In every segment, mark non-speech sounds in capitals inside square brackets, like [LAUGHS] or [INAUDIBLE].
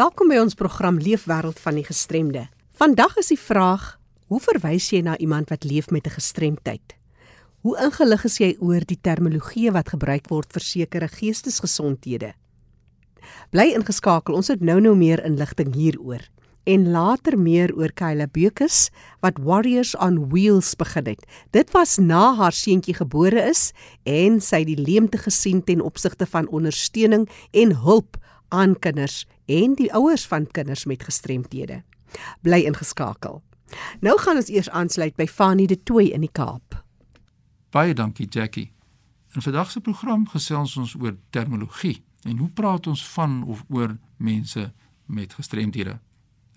Welkom by ons program Leefwêreld van die Gestremde. Vandag is die vraag: Hoe verwys jy na iemand wat leef met 'n gestremdheid? Hoe ingelig is jy oor die terminologie wat gebruik word vir sekere geestesgesondhede? Bly ingeskakel, ons het nou nou meer inligting hieroor en later meer oor Kayla Bekus wat Warriors on Wheels begin het. Dit was na haar seentjie gebore is en sy die leemte gesien ten opsigte van ondersteuning en hulp aan kinders en die ouers van kinders met gestremthede. Bly ingeskakel. Nou gaan ons eers aansluit by Fanie de Tooi in die Kaap. Baie dankie Jackie. In vandag se program gesels ons oor terminologie en hoe praat ons van of oor mense met gestremthede.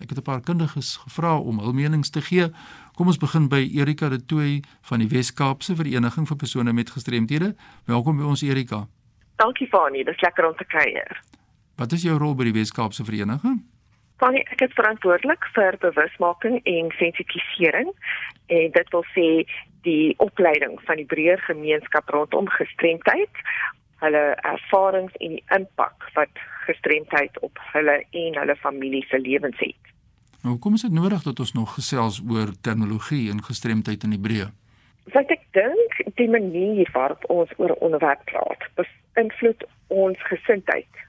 Ek het 'n paar kundiges gevra om hul menings te gee. Kom ons begin by Erika de Tooi van die Wes-Kaapse Vereniging vir persone met gestremthede. Welkom by ons Erika. Dankie Fanie, dit is lekker om te kuier. Wat is jou rol by die Wes-Kaapse Vereniging? Fanie, ek is verantwoordelik vir bewusmaking en sensitisering en dit wil sê die opleiding van die breër gemeenskap rondom gestremdheid, hulle ervarings en die impak wat gestremdheid op hulle en hulle familie se lewens het. Nou, kom is dit nodig dat ons nog gesels oor terminologie en gestremdheid in Hebreë? Want ek dink die manier waarop ons oor onderwerp praat, beïnvloed ons gesindheid.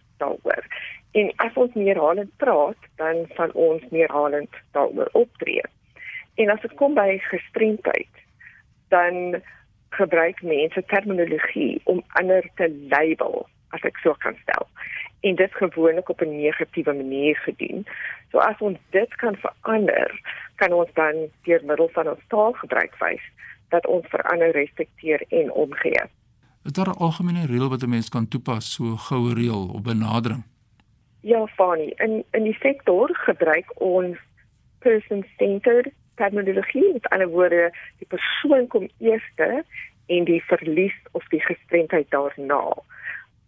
En as ons meerhalend praat, dan van ons meerhalend daaroor optree. En as dit kom by gestremdheid, dan gebruik mense terminologie om ander te label, as ek so kan stel en dit gewoonlik op 'n negatiewe manier gedoen. So as ons dit kan verander, kan ons dan deur middel van ons taalgebruik wys dat ons verander, respekteer en omgee. Is daar 'n algemene reël wat 'n mens kan toepas, so goue reël op benadering? Ja, Fanny, in in die sektor gebruik ons person-centered terminologie. Met ander woorde, die persoon kom eers en die verlies of die gestremdheid daarna.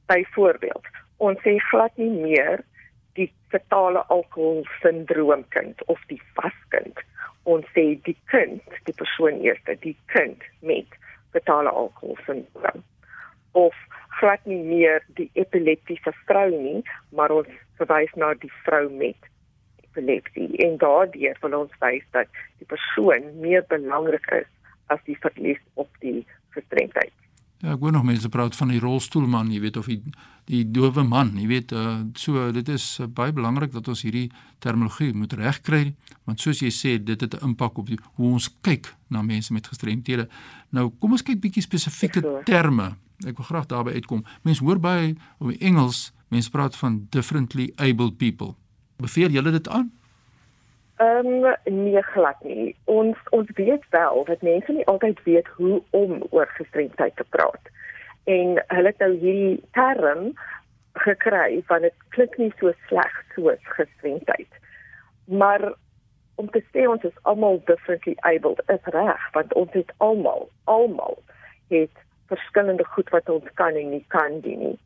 Byvoorbeeld, ons sê glad nie meer die totale alkoholsindroom kind of die vaskind ons sê die kind die persoon eerste die kind met totale alkoholsindroom of glad nie meer die epileptiese vrou nie maar ons verwys na die vrou met epilepsie. En daardeur wil ons wys dat die persoon meer belangrik is as die verlies op die gestremdheid. Ja, ek hoor nog mense praat van die rolstoelman, jy weet of die die dowe man, jy weet, uh, so dit is uh, baie belangrik dat ons hierdie terminologie moet regkry, want soos jy sê, dit het 'n impak op die, hoe ons kyk na mense met gestremthede. Nou, kom ons kyk bietjie spesifieke terme. Ek wil graag daarby uitkom. Mense hoor baie op die Engels, mense praat van differently abled people. Beveel julle dit aan? Ehm um, nee glad nie. Ons ons weet wel dat mense nie altyd weet hoe om oor gestremdheid te praat. En hulle het nou hierdie term gekry van dit klink nie so sleg soos gestremdheid. Maar om te sê ons is almal differently abled is reg want ons het almal almal het verskillende goed wat ons kan en nie kan doen nie.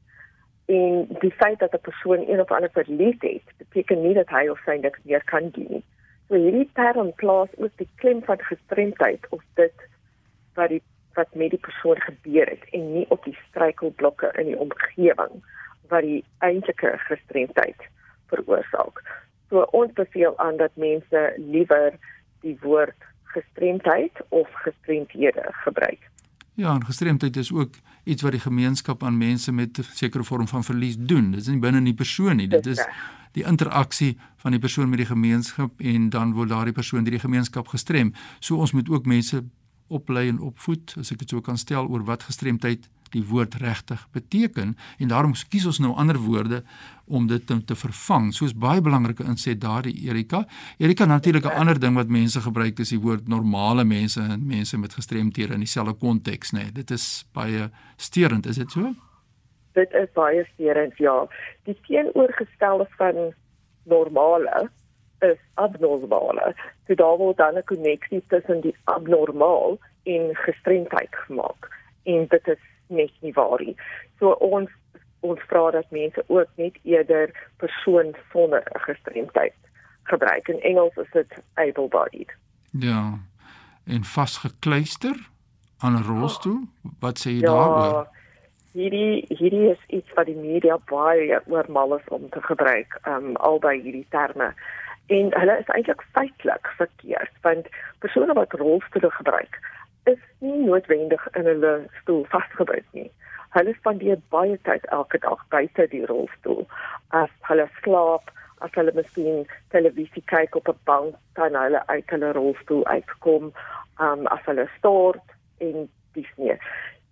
En die feit dat 'n persoon een of ander verlies het, beteken nie dat hy of sy niks meer kan doen nie. So hierdie term plaas ook die klem van gestremdheid of dit wat die wat met die persoon gebeur het en nie op die struikelblokke in die omgewing wat die eintlike gestremdheid veroorsaak. So ons beveel aan dat mense liewer die woord gestremdheid of gestremdhede gebruik. Ja, en gestremdheid is ook iets wat die gemeenskap aan mense met 'n sekere vorm van verlies doen. Dit is nie binne in die persoon nie. Dit is die interaksie van die persoon met die gemeenskap en dan word daardie persoon deur die gemeenskap gestrem. So ons moet ook mense oplei en opvoed, as ek dit so kan stel oor wat gestremdheid die woord regtig beteken en daarom kies ons nou ander woorde om dit te, te vervang. Soos baie belangrike inset daardie Erika. Erika natuurlik 'n ander ding wat mense gebruik is die woord normale mense en mense met gestremthede in dieselfde konteks, nê. Nee. Dit is baie steurend, is dit so? Dit is baie steurend, ja. Die teenoorgestelde van normale is abnormale. So daar word dan 'n koneksie tussen die abnormaal en gestremdheid gemaak. En dit is net nie waar nie. So ons ons vra dat mense ook net eerder persoon sonder gestremdheid gebruik. In Engels is dit able-bodied. Ja. En vasgekluister aan 'n rolstoel. Wat sê jy ja, daaroor? hierdie hierdie is iets wat die media baie oormal is om te gebruik um albei hierdie terme en hulle is eintlik feitelik verkeerd want persone wat rolstoele gebruik is nie noodwendig in hulle stoel vasgebyt nie. Hulle spandeer baie tyd elke dag buite die rolstoel. As hulle slaap as hulle miskien televisie kyk op 'n bank kan hulle uit hulle rolstoel uitkom um as hulle stort en dis nie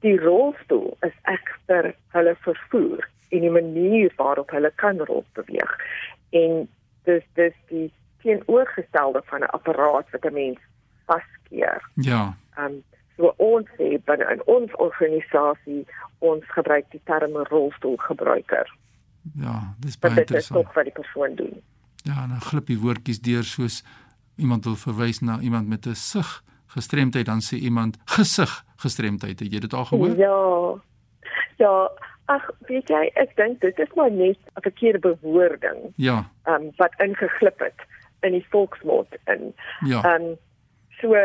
die rolstoel is ekster hulle vervoer en die manier waarop hulle kan rond beweeg. En dis dis die teenoorgestelde van 'n apparaat wat 'n mens vaskeer. Ja. Ehm um, so ons sê binne in ons organisasie ons gebruik die term rolstoelgebruiker. Ja, dis baie interessant. Dit is ook wat die persoon doen. Ja, 'n glippie woordjies deur soos iemand wil verwys na iemand met 'n sig gestremdheid dan sê iemand gesig gestremdheid. Het jy dit al gehoor? Ja. Ja, ag, weet jy, ek dink dit is maar net 'n verkeerde bewoording. Ja. Ehm um, wat ingeglip het in die volksmond in. Ja. Ehm um, so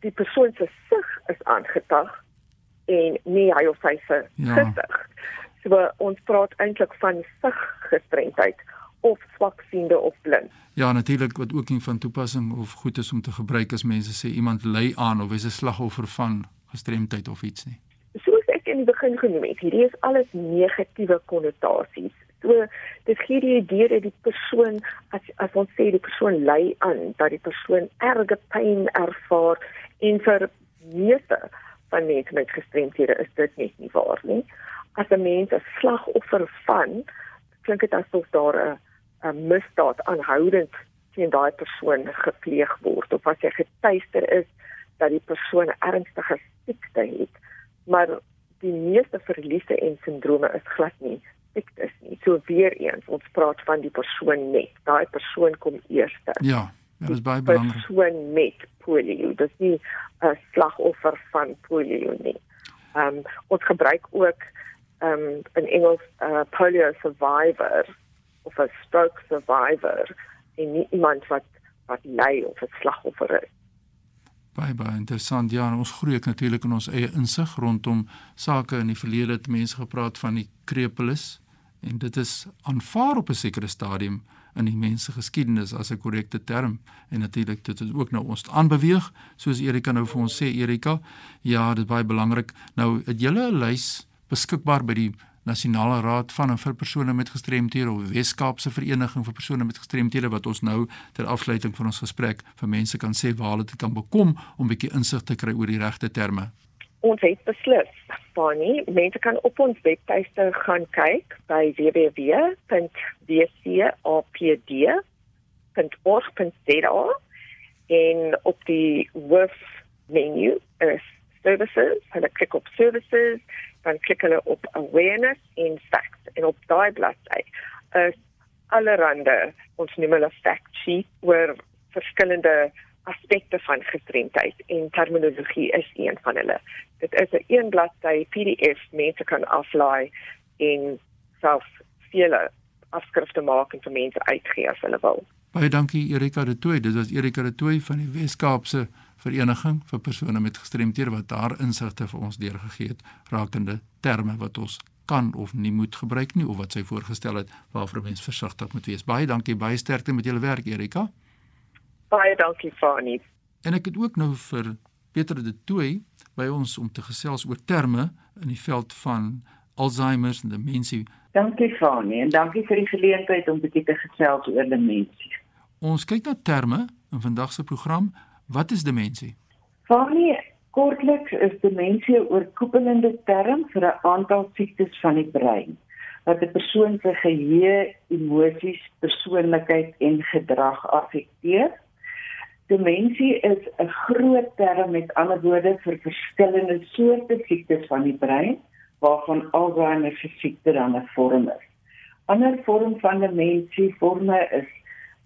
die persoon se sig is aangetag en nie hy of sy se ja. gesig. So ons praat eintlik van sig gestremdheid of swaksiende of blind. Ja, natuurlik wat ook nie van toepassing of goed is om te gebruik as mense sê iemand ly aan of is 'n slagoffer van gestremdheid of iets nie. Soos ek in die begin genoem het, hierdie is alles negatiewe konnotasies. So dit gee die idee dat die persoon as as ons sê die persoon ly aan, dat die persoon erge pyn ervaar en vir meeste van mense met gestremdhede is dit net nie waar nie. As 'n mens 'n slagoffer van klink dit asof daar 'n 'n misdaad aanhoudend teen daai persoon gepleeg word of as jy getuister is dat die persoon 'n ernstige siekte het maar die meeste verliese en sindrome is glad nie siektes nie so weer eens ons praat van die persoon net daai persoon kom eers ja Ja, dit is baie belangrik. Persoon met polio, dis nie 'n slagoffer van polio nie. Ehm um, ons gebruik ook ehm um, in Engels 'n uh, polio survivor of 'n stroke survivor en nie iemand wat wat ly of 'n slagoffer is. Baie baie interessant. Ja, ons groei ek natuurlik in ons eie insig rondom sake in die verlede het mense gepraat van die krepelis en dit is aanvaar op 'n sekere stadium in die mense geskiedenis as 'n korrekte term. En natuurlik dit het ook nou ons aanbeweeg soos Erika nou vir ons sê Erika. Ja dit is baie belangrik. Nou het julle 'n lys beskikbaar by die Nasionale Raad van en vir persone met gestremthede of Weskaapse Vereniging vir persone met gestremthede wat ons nou ter afsluiting van ons gesprek vir mense kan sê waar hulle dit kan bekom om 'n bietjie insig te kry oor die regte terme. Ons het beslis, Fanny, mense kan op ons webtuiste gaan kyk by www.wcapd.org.za en op die WOF menu is services, hulle klik op services dan klik hulle op awareness en facts. En op daai bladsy is allerhande. Ons noem hulle fact sheet waar verskillende aspekte van gestremdheid en terminologie is een van hulle. Dit is 'n een bladsy PDF mense kan aflaai en self vele afskrifte maak en vir mense uitgee as hulle wil. Baie dankie Erika de Tooy. Dit was Erika de Tooy van die Wes-Kaapse vereniging vir persone met gestremthede wat daar insigte vir ons deurgegee het rakende terme wat ons kan of nie moet gebruik nie of wat sy voorgestel het waarvoor mens versigtig moet wees. Baie dankie, baie sterkte met julle werk Erika. Baie dankie Fani. En ek het ook nou vir Pieter de Tooy by ons om te gesels oor terme in die veld van Alzheimer en demensie. Dankie Fani en dankie vir die geleentheid om bietjie te gesels oor demensie. Ons kyk na terme in vandag se program Wat is demensie? Vanie kortliks is demensie 'n oorkoepelende term vir 'n aantal siektes van die brein wat 'n persoon se geheue, emosies, persoonlikheid en gedrag affekteer. Demensie is 'n groot term met ander woorde vir verskillende soorte siektes van die brein waarvan Alzheimer se siekte dan 'n vorm is. Ander vorm van demensie vorme is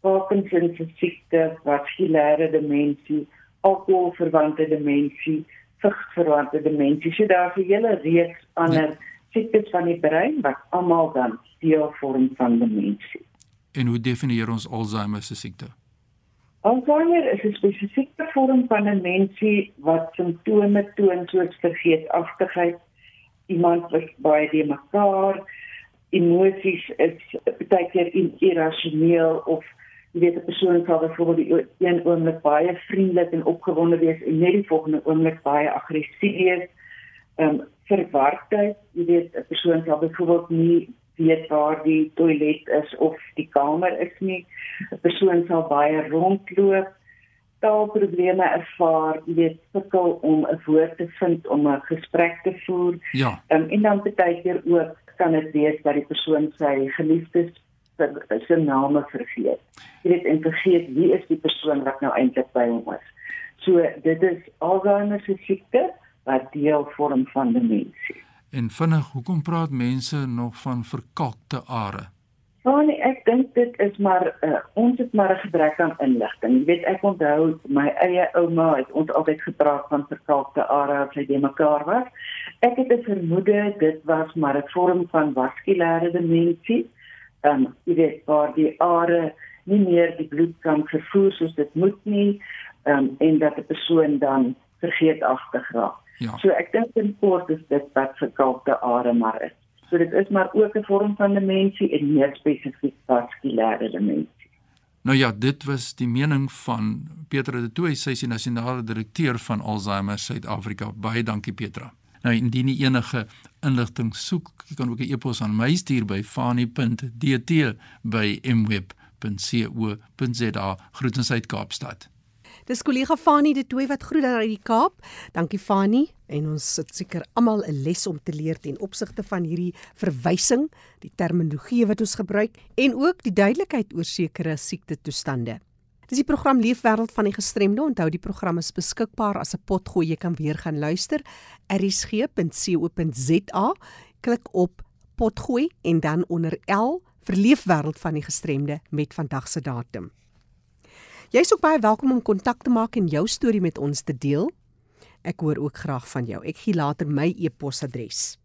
Parkinson se siekte, vaskulêre demensie, alkoholverwante demensie, vigsverwante demensie. So daar's 'n hele reeks ander siektes van die brein wat almal dan deel vorm van demensie. En hoe definieer ons Alzheimer se siekte? Alzheimer is 'n spesifieke vorm van demensie wat simptome toon soos vergeetachtigheid, iemand wat baie die mekaar emosies is baie keer irrasioneel of jy weet 'n persoon sal byvoorbeeld een oomblik baie vriendelik en opgewonde wees en net die volgende oomblik baie aggressief wees. Ehm um, verwardheid, jy weet 'n persoon sal byvoorbeeld nie weet waar die toilet is of die kamer is nie. 'n Persoon sal baie rondloop, taalprobleme ervaar, weet sukkel om 'n woord te vind om 'n gesprek te voer. Ja. Um, en dan baie keer ook kan dit wees dat die persoon sy geliefdes se name vergeet. Jy weet en vergeet wie is die persoon wat nou eintlik by hom is. So dit is Alzheimer se siekte wat deel vorm van demensie. En vinnig, hoekom praat mense nog van verkalkte are? Want ek dink dit is maar uh, ons het maar 'n gebrek aan inligting. Jy weet ek onthou my eie ouma het ons altyd gepraat van verkalkte are as hy mekaar was. Ek het 'n vermoede dit was maar 'n vorm van vaskulêre demensie ehm um, jy weet waar die are nie meer die bloed kan vervoer soos dit moet nie ehm um, en dat 'n persoon dan vergeetagtig raak. Ja. So ek dink in kort is dit wat verkalkte are maar is. So dit is maar ook 'n vorm van demensie en meer spesifiek vaskulêre demensie. Nou ja, dit was die mening van Petra de Tooy, sy is die nasionale direkteur van Alzheimer Suid-Afrika. Baie dankie Petra. Nou indien jy enige inligting soek, jy kan ook 'n e-pos aan my stuur by fani.dt@mweb.co.za. Groetens uit Kaapstad. Dis kollega Fani de Tooi wat groet uit die Kaap. Dankie Fani en ons sit seker almal 'n les om te leer ten opsigte van hierdie verwysing, die terminologie wat ons gebruik en ook die duidelikheid oor sekere siekte toestande. Dis die program Leefwêreld van die gestremde. Onthou die program is beskikbaar as 'n potgooi. Jy kan weer gaan luister. erisg.co.za. Klik op potgooi en dan onder L vir Leefwêreld van die gestremde met vandag se datum. Jy is ook baie welkom om kontak te maak en jou storie met ons te deel. Ek hoor ook graag van jou. Ek gee later my e-posadres.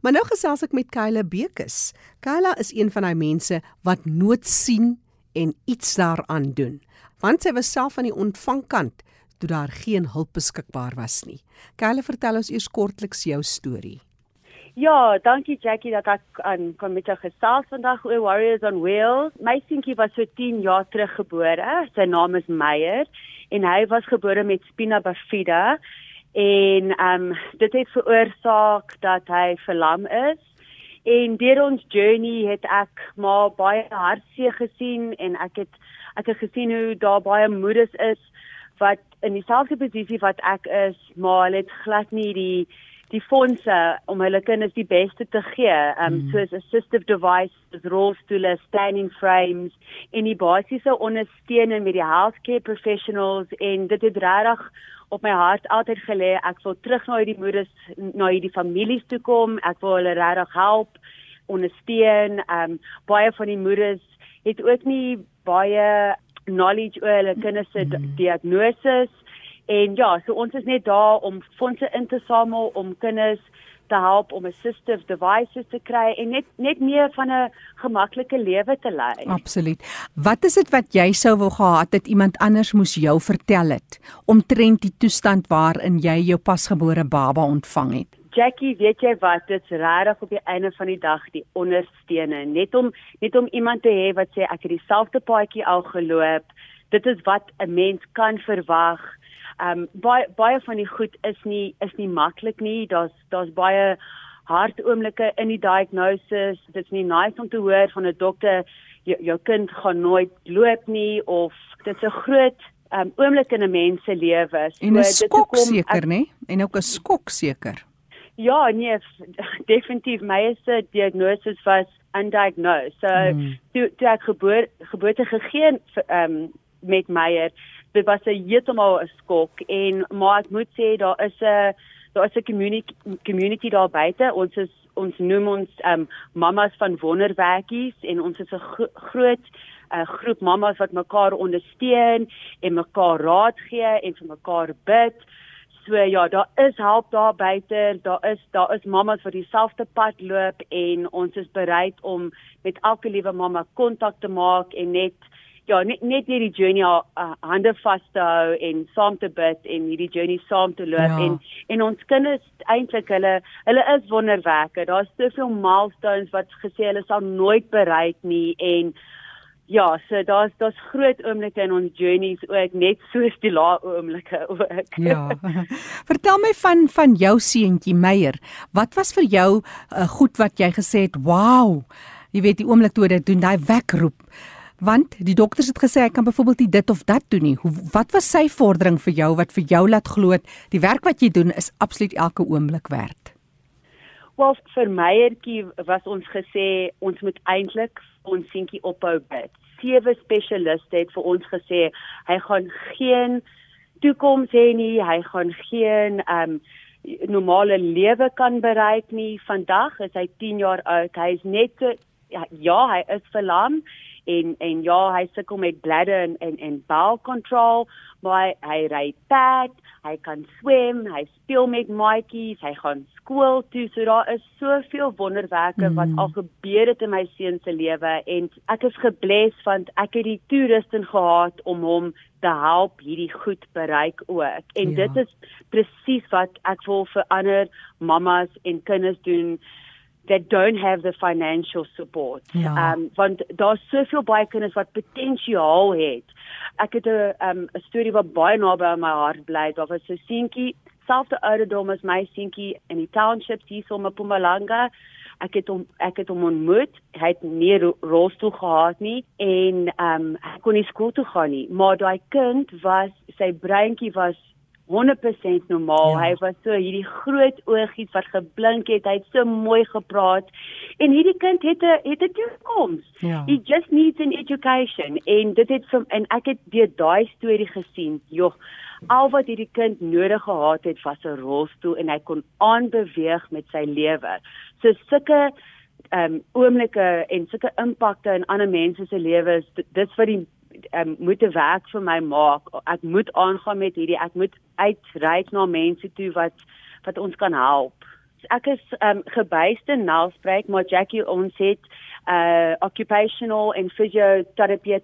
Maar nou gesels ek met Kayla Bekes. Kayla is een van daai mense wat nood sien en iets daaraan doen want sy was self aan die ontvangkant toe daar geen hulp beskikbaar was nie. Kyle, vertel ons eers kortliks jou storie. Ja, dankie Jackie dat ek aan kon met jou gesels vandag oor Warriors on Wheels. My seentjie was so 10 jaar terug gebore. Sy naam is Meyer en hy was gebore met spina bifida en ehm um, dit het veroorsaak dat hy verlam is. En deur ons journey het ek maar baie hartseer gesien en ek het ek het gesien hoe daar baie moeders is wat in dieselfde posisie wat ek is, maar hulle het glad nie die die fondse om hulle kinders die beste te gee. Um mm. soos assistive devices, rolstoele, standing frames en die basiese ondersteuning met die healthcare professionals en dit het regtig op my hart altyd gelê. Ek wil terug na hierdie moeders, na hierdie families toe kom. Ek wil hulle regtig help, ondersteun. Um baie van die moeders het ook nie baie knowledge oor hulle kinders se mm. En ja, so ons is net daar om fondse in te samel om kinders te help om assistive devices te kry en net net meer van 'n gemaklike lewe te lei. Absoluut. Wat is dit wat jy sou wou gehad het iemand anders moes jou vertel het omtrent die toestand waarin jy jou pasgebore baba ontvang het? Jackie, weet jy wat, dit's regtig op die einde van die dag die ondersteuning, net om net om iemand te hê wat sê ek het dieselfde paadjie al geloop. Dit is wat 'n mens kan verwag. Um baie baie van die goed is nie is nie maklik nie. Daar's daar's baie hard oomblikke in die diagnosis. Dit's nie nice om te hoor van 'n dokter jou, jou kind gaan nooit loop nie of dit's 'n groot um oomblik in 'n mens se lewe. So, en 'n skok seker, nê? En ook 'n skok seker. Ja, nee, [LAUGHS] definitief my eerste diagnose was undiagnosed. So mm. toe toe ek geboor, geboorte gegee ehm um, met Meyer, dit was 'n heeltemal 'n skok en maar ek moet sê daar is 'n daar is 'n community community daar buite. Ons is ons noem ons ehm um, mamas van wonderwerkies en ons is 'n gro groot 'n uh, groep mamas wat mekaar ondersteun en mekaar raad gee en vir mekaar bid. So ja, daar is hulp daar buite. Daar is daar is mammas wat dieselfde pad loop en ons is bereid om met elke liewe mamma kontak te maak en net ja, net net hierdie journey uh, hande vas te hou en saam te bid en hierdie journey saam te loop ja. en en ons kinders eintlik hulle hulle is wonderwerke. Daar's soveel milestones wat gesê hulle sal nooit bereik nie en Ja, so daar's daar's groot oomblikke in ons journeys ook net soos die lae oomblikke ook. Ja. [LAUGHS] Vertel my van van jou seentjie Meyer. Wat was vir jou uh, goed wat jy gesê het, "Wow." Jy weet die oomblik toe dit doen daai wekroep. Want die dokters het gesê hy kan byvoorbeeld nie dit of dat doen nie. Wat was sy vordering vir jou wat vir jou laat glo die werk wat jy doen is absoluut elke oomblik werd? Wel vir Meyertjie was ons gesê ons moet eintlik ons seentjie ophou bid sewe spesialiste het vir ons gesê hy gaan geen toekoms hê nie, hy gaan geen um, normale lewe kan bereik nie. Vandag is hy 10 jaar oud. Hy is net ja, ja, hy is verlam en en ja, hy sukkel met bladder en en, en bowel control, maar hy ry pad, hy kan swem, hy speel met maatjies, hy gaan skool toe. So daar is soveel wonderwerke mm. wat al gebeur het in my seun se lewe en ek is gebless want ek het die toerusting gehad om hom te help hierdie goed bereik ook. En ja. dit is presies wat ek wil vir ander mamas en kinders doen that don't have the financial support. Ja. Um want daar's soveel baie kinders wat potensiaal het. Ek het 'n um 'n storie wat baie naby aan my hart bly. Daar was 'n seentjie, selfde ouderdom as my seentjie in die township hier so in Mpumalanga. Ek het hom ek het hom ontmoet. Hy het nie rolstoel gehad nie en um hy kon nie skool toe gaan nie. Maar daai kind was sy breintjie was 100% normaal. Ja. Hy was so hierdie groot oogies wat geblink het. Hy het so mooi gepraat. En hierdie kind het 'n het 'n toekoms. Ja. He just needs an education. En dit het van en ek het deur daai storie gesien. Jogg, al wat hierdie kind nodig gehad het was 'n rolstoel en hy kon aanbeweeg met sy lewe. So sulke ehm um, oomblikke en sulke impakte in ander mense se lewens, dis wat die um, moet 'n werk vir my maak. Ek moet aangaan met hierdie. Ek moet uitreik na mense toe wat wat ons kan help. Ek is um, gebuiste Nelspreek, maar Jackie ons het uh occupational and physiotherapie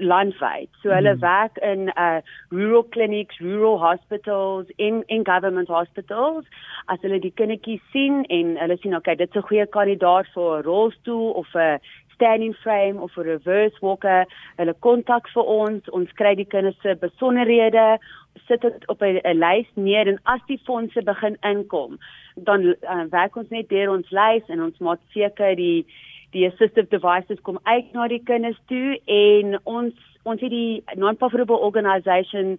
landwyd. So hulle mm. werk in uh rural clinics, rural hospitals, in in government hospitals. As hulle die kindertjies sien en hulle sien okay, dit's 'n goeie kandidaat vir 'n rolstoel of 'n standing frame of 'n reverse walker, hulle kontak vir ons, ons kry die kinders se besonderhede, sit dit op 'n lys neer en as die fondse begin inkom, dan uh, werk ons net deur ons lys en ons maak seker die die assistive devices kom uit na die kinders toe en ons ons het die non-profitable organisation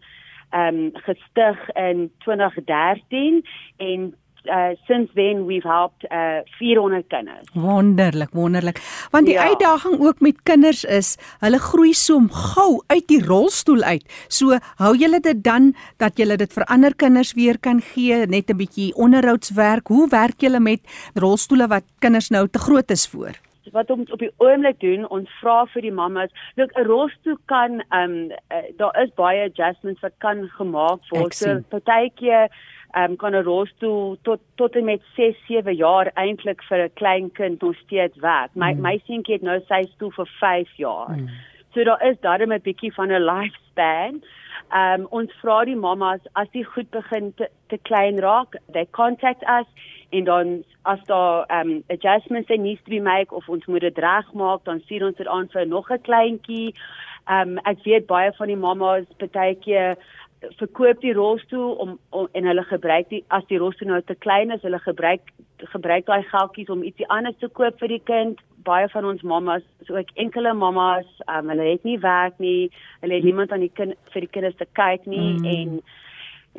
ehm um, gestig in 2013 en uh since then we've helped uh 400 kinders. Wonderlik, wonderlik. Want die ja. uitdaging ook met kinders is, hulle groei so gou uit die rolstoel uit. So hou julle dit dan dat julle dit vir ander kinders weer kan gee, net 'n bietjie onderhoudswerk. Hoe werk julle met rolstoele wat kinders nou te groot is vir? wat ons op die oomblik doen, ons vra vir die mammas, look 'n rolstoel kan ehm um, uh, daar is baie adjustments wat kan gemaak word. So partykeer um, kan 'n rolstoel tot tot en met 6, 7 jaar eintlik vir 'n klein kind nog steeds werk. My mm. my seentjie het nou sy stoel vir 5 jaar. Mm. So daar is daarmee 'n bietjie van 'n lifespan. Ehm um, ons vra die mammas as die goed begin te, te klein raak, they contact us en dan as daar ehm um, adjustments that needs to be made of ons moet dit regmaak, dan stuur ons dit aan vir nog 'n kleintjie. Ehm um, ek weet baie van die mammas partykeer verkoop die rolstoel om, om en hulle gebruik die as die rolstoel nou te klein is, hulle gebruik gebruik daai geldjies om ietsie anders te koop vir die kind. Baie van ons mammas, so ek enkele mammas, um, hulle het nie werk nie, hulle het niemand aan die kind vir die kinders te kyk nie mm. en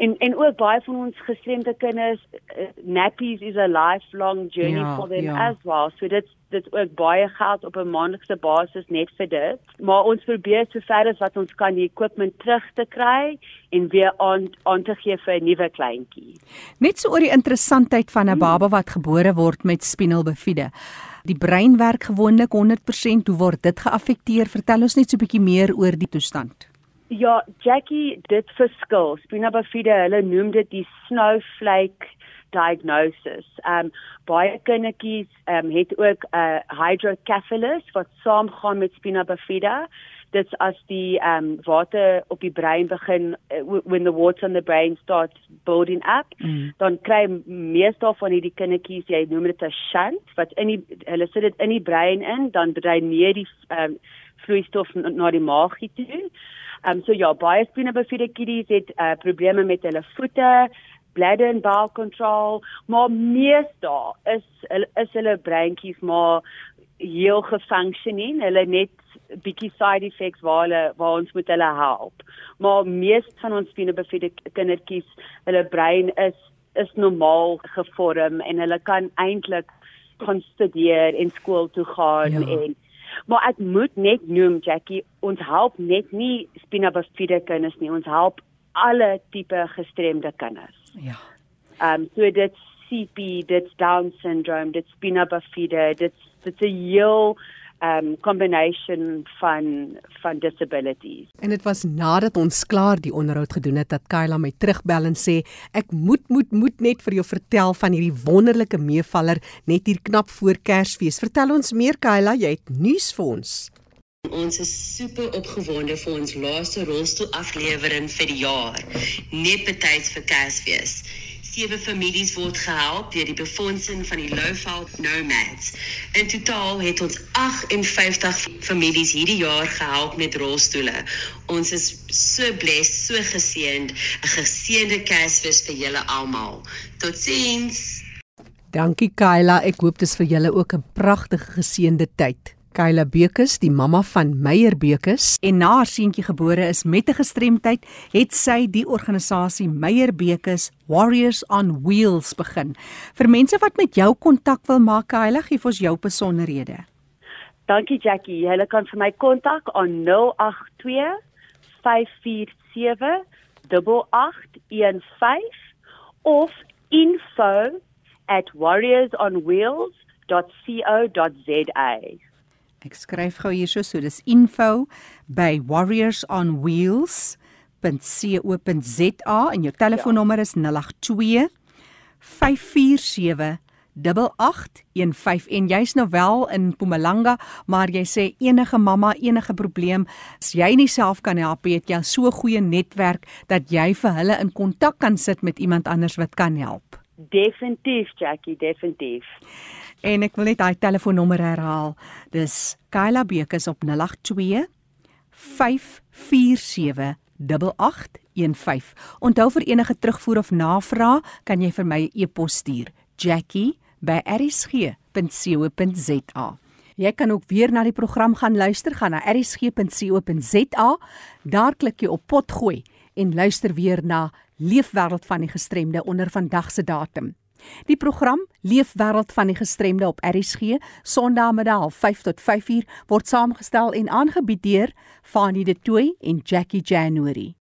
en en ook baie van ons gestremde kinders uh, nappies is a lifelong journey ja, for them ja. as well. So dit dit ook baie geld op 'n maandelikse basis net vir dit. Maar ons probeer so ver as wat ons kan die equipment terug te kry en weer aan aan te gee vir 'n nuwe kleintjie. Net so oor die interessantheid van 'n hmm. baba wat gebore word met spinal bifida. Die brein werk gewoonlik 100%. Hoe word dit geaffekteer? Vertel ons net so 'n bietjie meer oor die toestand. Ja, Jackie, dit verskil. Spina bifida, hulle noem dit die snowflake diagnosis. Um baie kindertjies um het ook 'n uh, hydrocephalus wat saamgaan met spina bifida. dit's as die um, water op die brein begin uh, when the water on the brain starts building up mm. dan kry meestal van hierdie kindertjies jy noem dit 'n shunt wat in die hulle sit dit in die brein in dan dreineer die um, vloeistof na die maag toe. Ehm um, so ja baie spinabifiede kiddies het uh, probleme met hulle voete bladder and bowel control maar meestal is is hulle breintjies maar heel gefunksioneer hulle net bietjie side effects waar hulle waar ons moet hulle help. Maar meeste van ons spinabifiede kindertjies, hulle brein is is normaal gevorm en hulle kan eintlik kon studeer en skool toe gaan ja. en maar ek moet net noem Jackie, ons help net nie spinabifiede kinders nie, ons help alle tipe gestremde kinders. Ja. Ehm um, so dit CP, dit Down syndrome, dit spinabifiede, dit dit's 'n heel um combination van van disabilities. En dit was nadat ons klaar die onderhoud gedoen het dat Kyla my terugbel en sê ek moet moet moet net vir jou vertel van hierdie wonderlike meevaller net hier knap voor Kersfees. Vertel ons meer Kyla, jy het nuus vir ons. Ons is super opgewonde vir ons laaste rolstoel aflewering vir die jaar. Net betyds vir Kersfees. Sewe families word gehelp deur die befondsing van die Lowveld Nomads. In totaal het ons 58 families hierdie jaar gehelp met rolstoele. Ons is so blessed, so geseënd, 'n geseënde Kersfees vir julle almal. Totsiens. Dankie Kyla, ek hoop dit is vir julle ook 'n pragtige geseënde tyd. Kyla Bekus, die mamma van Meyer Bekus, en na haar seentjie gebore is met 'n gestremdheid, het sy die organisasie Meyer Bekus Warriors on Wheels begin. Vir mense wat met jou kontak wil maak, Kyla, gee ons jou besonderhede. Dankie Jackie. Jy kan vir my kontak aan 082 547 8815 of info@warriorsonwheels.co.za. Ek skryf gou hierso, so dis info by warriorsonwheels.co.za en jou telefoonnommer is 082 547 8815 en jy's nou wel in Mpumalanga maar jy sê enige mamma enige probleem as jy nie self kan help het jy so 'n goeie netwerk dat jy vir hulle in kontak kan sit met iemand anders wat kan help. Definitief Jackie definitief En ek wil net daai telefoonnommer herhaal. Dis Kyla Bekes op 082 547 8815. Onthou vir enige terugvoer of navraag, kan jy vir my 'n e e-pos stuur. Jackie@rsg.co.za. Jy kan ook weer na die program gaan luister, gaan na rsg.co.za. Daar klik jy op potgooi en luister weer na Leefwêreld van die gestremde onder vandag se datum. Die program Leefwêreld van die gestremde op RSG Sondagmiddag 5 tot 5uur word saamgestel en aangebied deur Fanie De Tooy en Jackie January.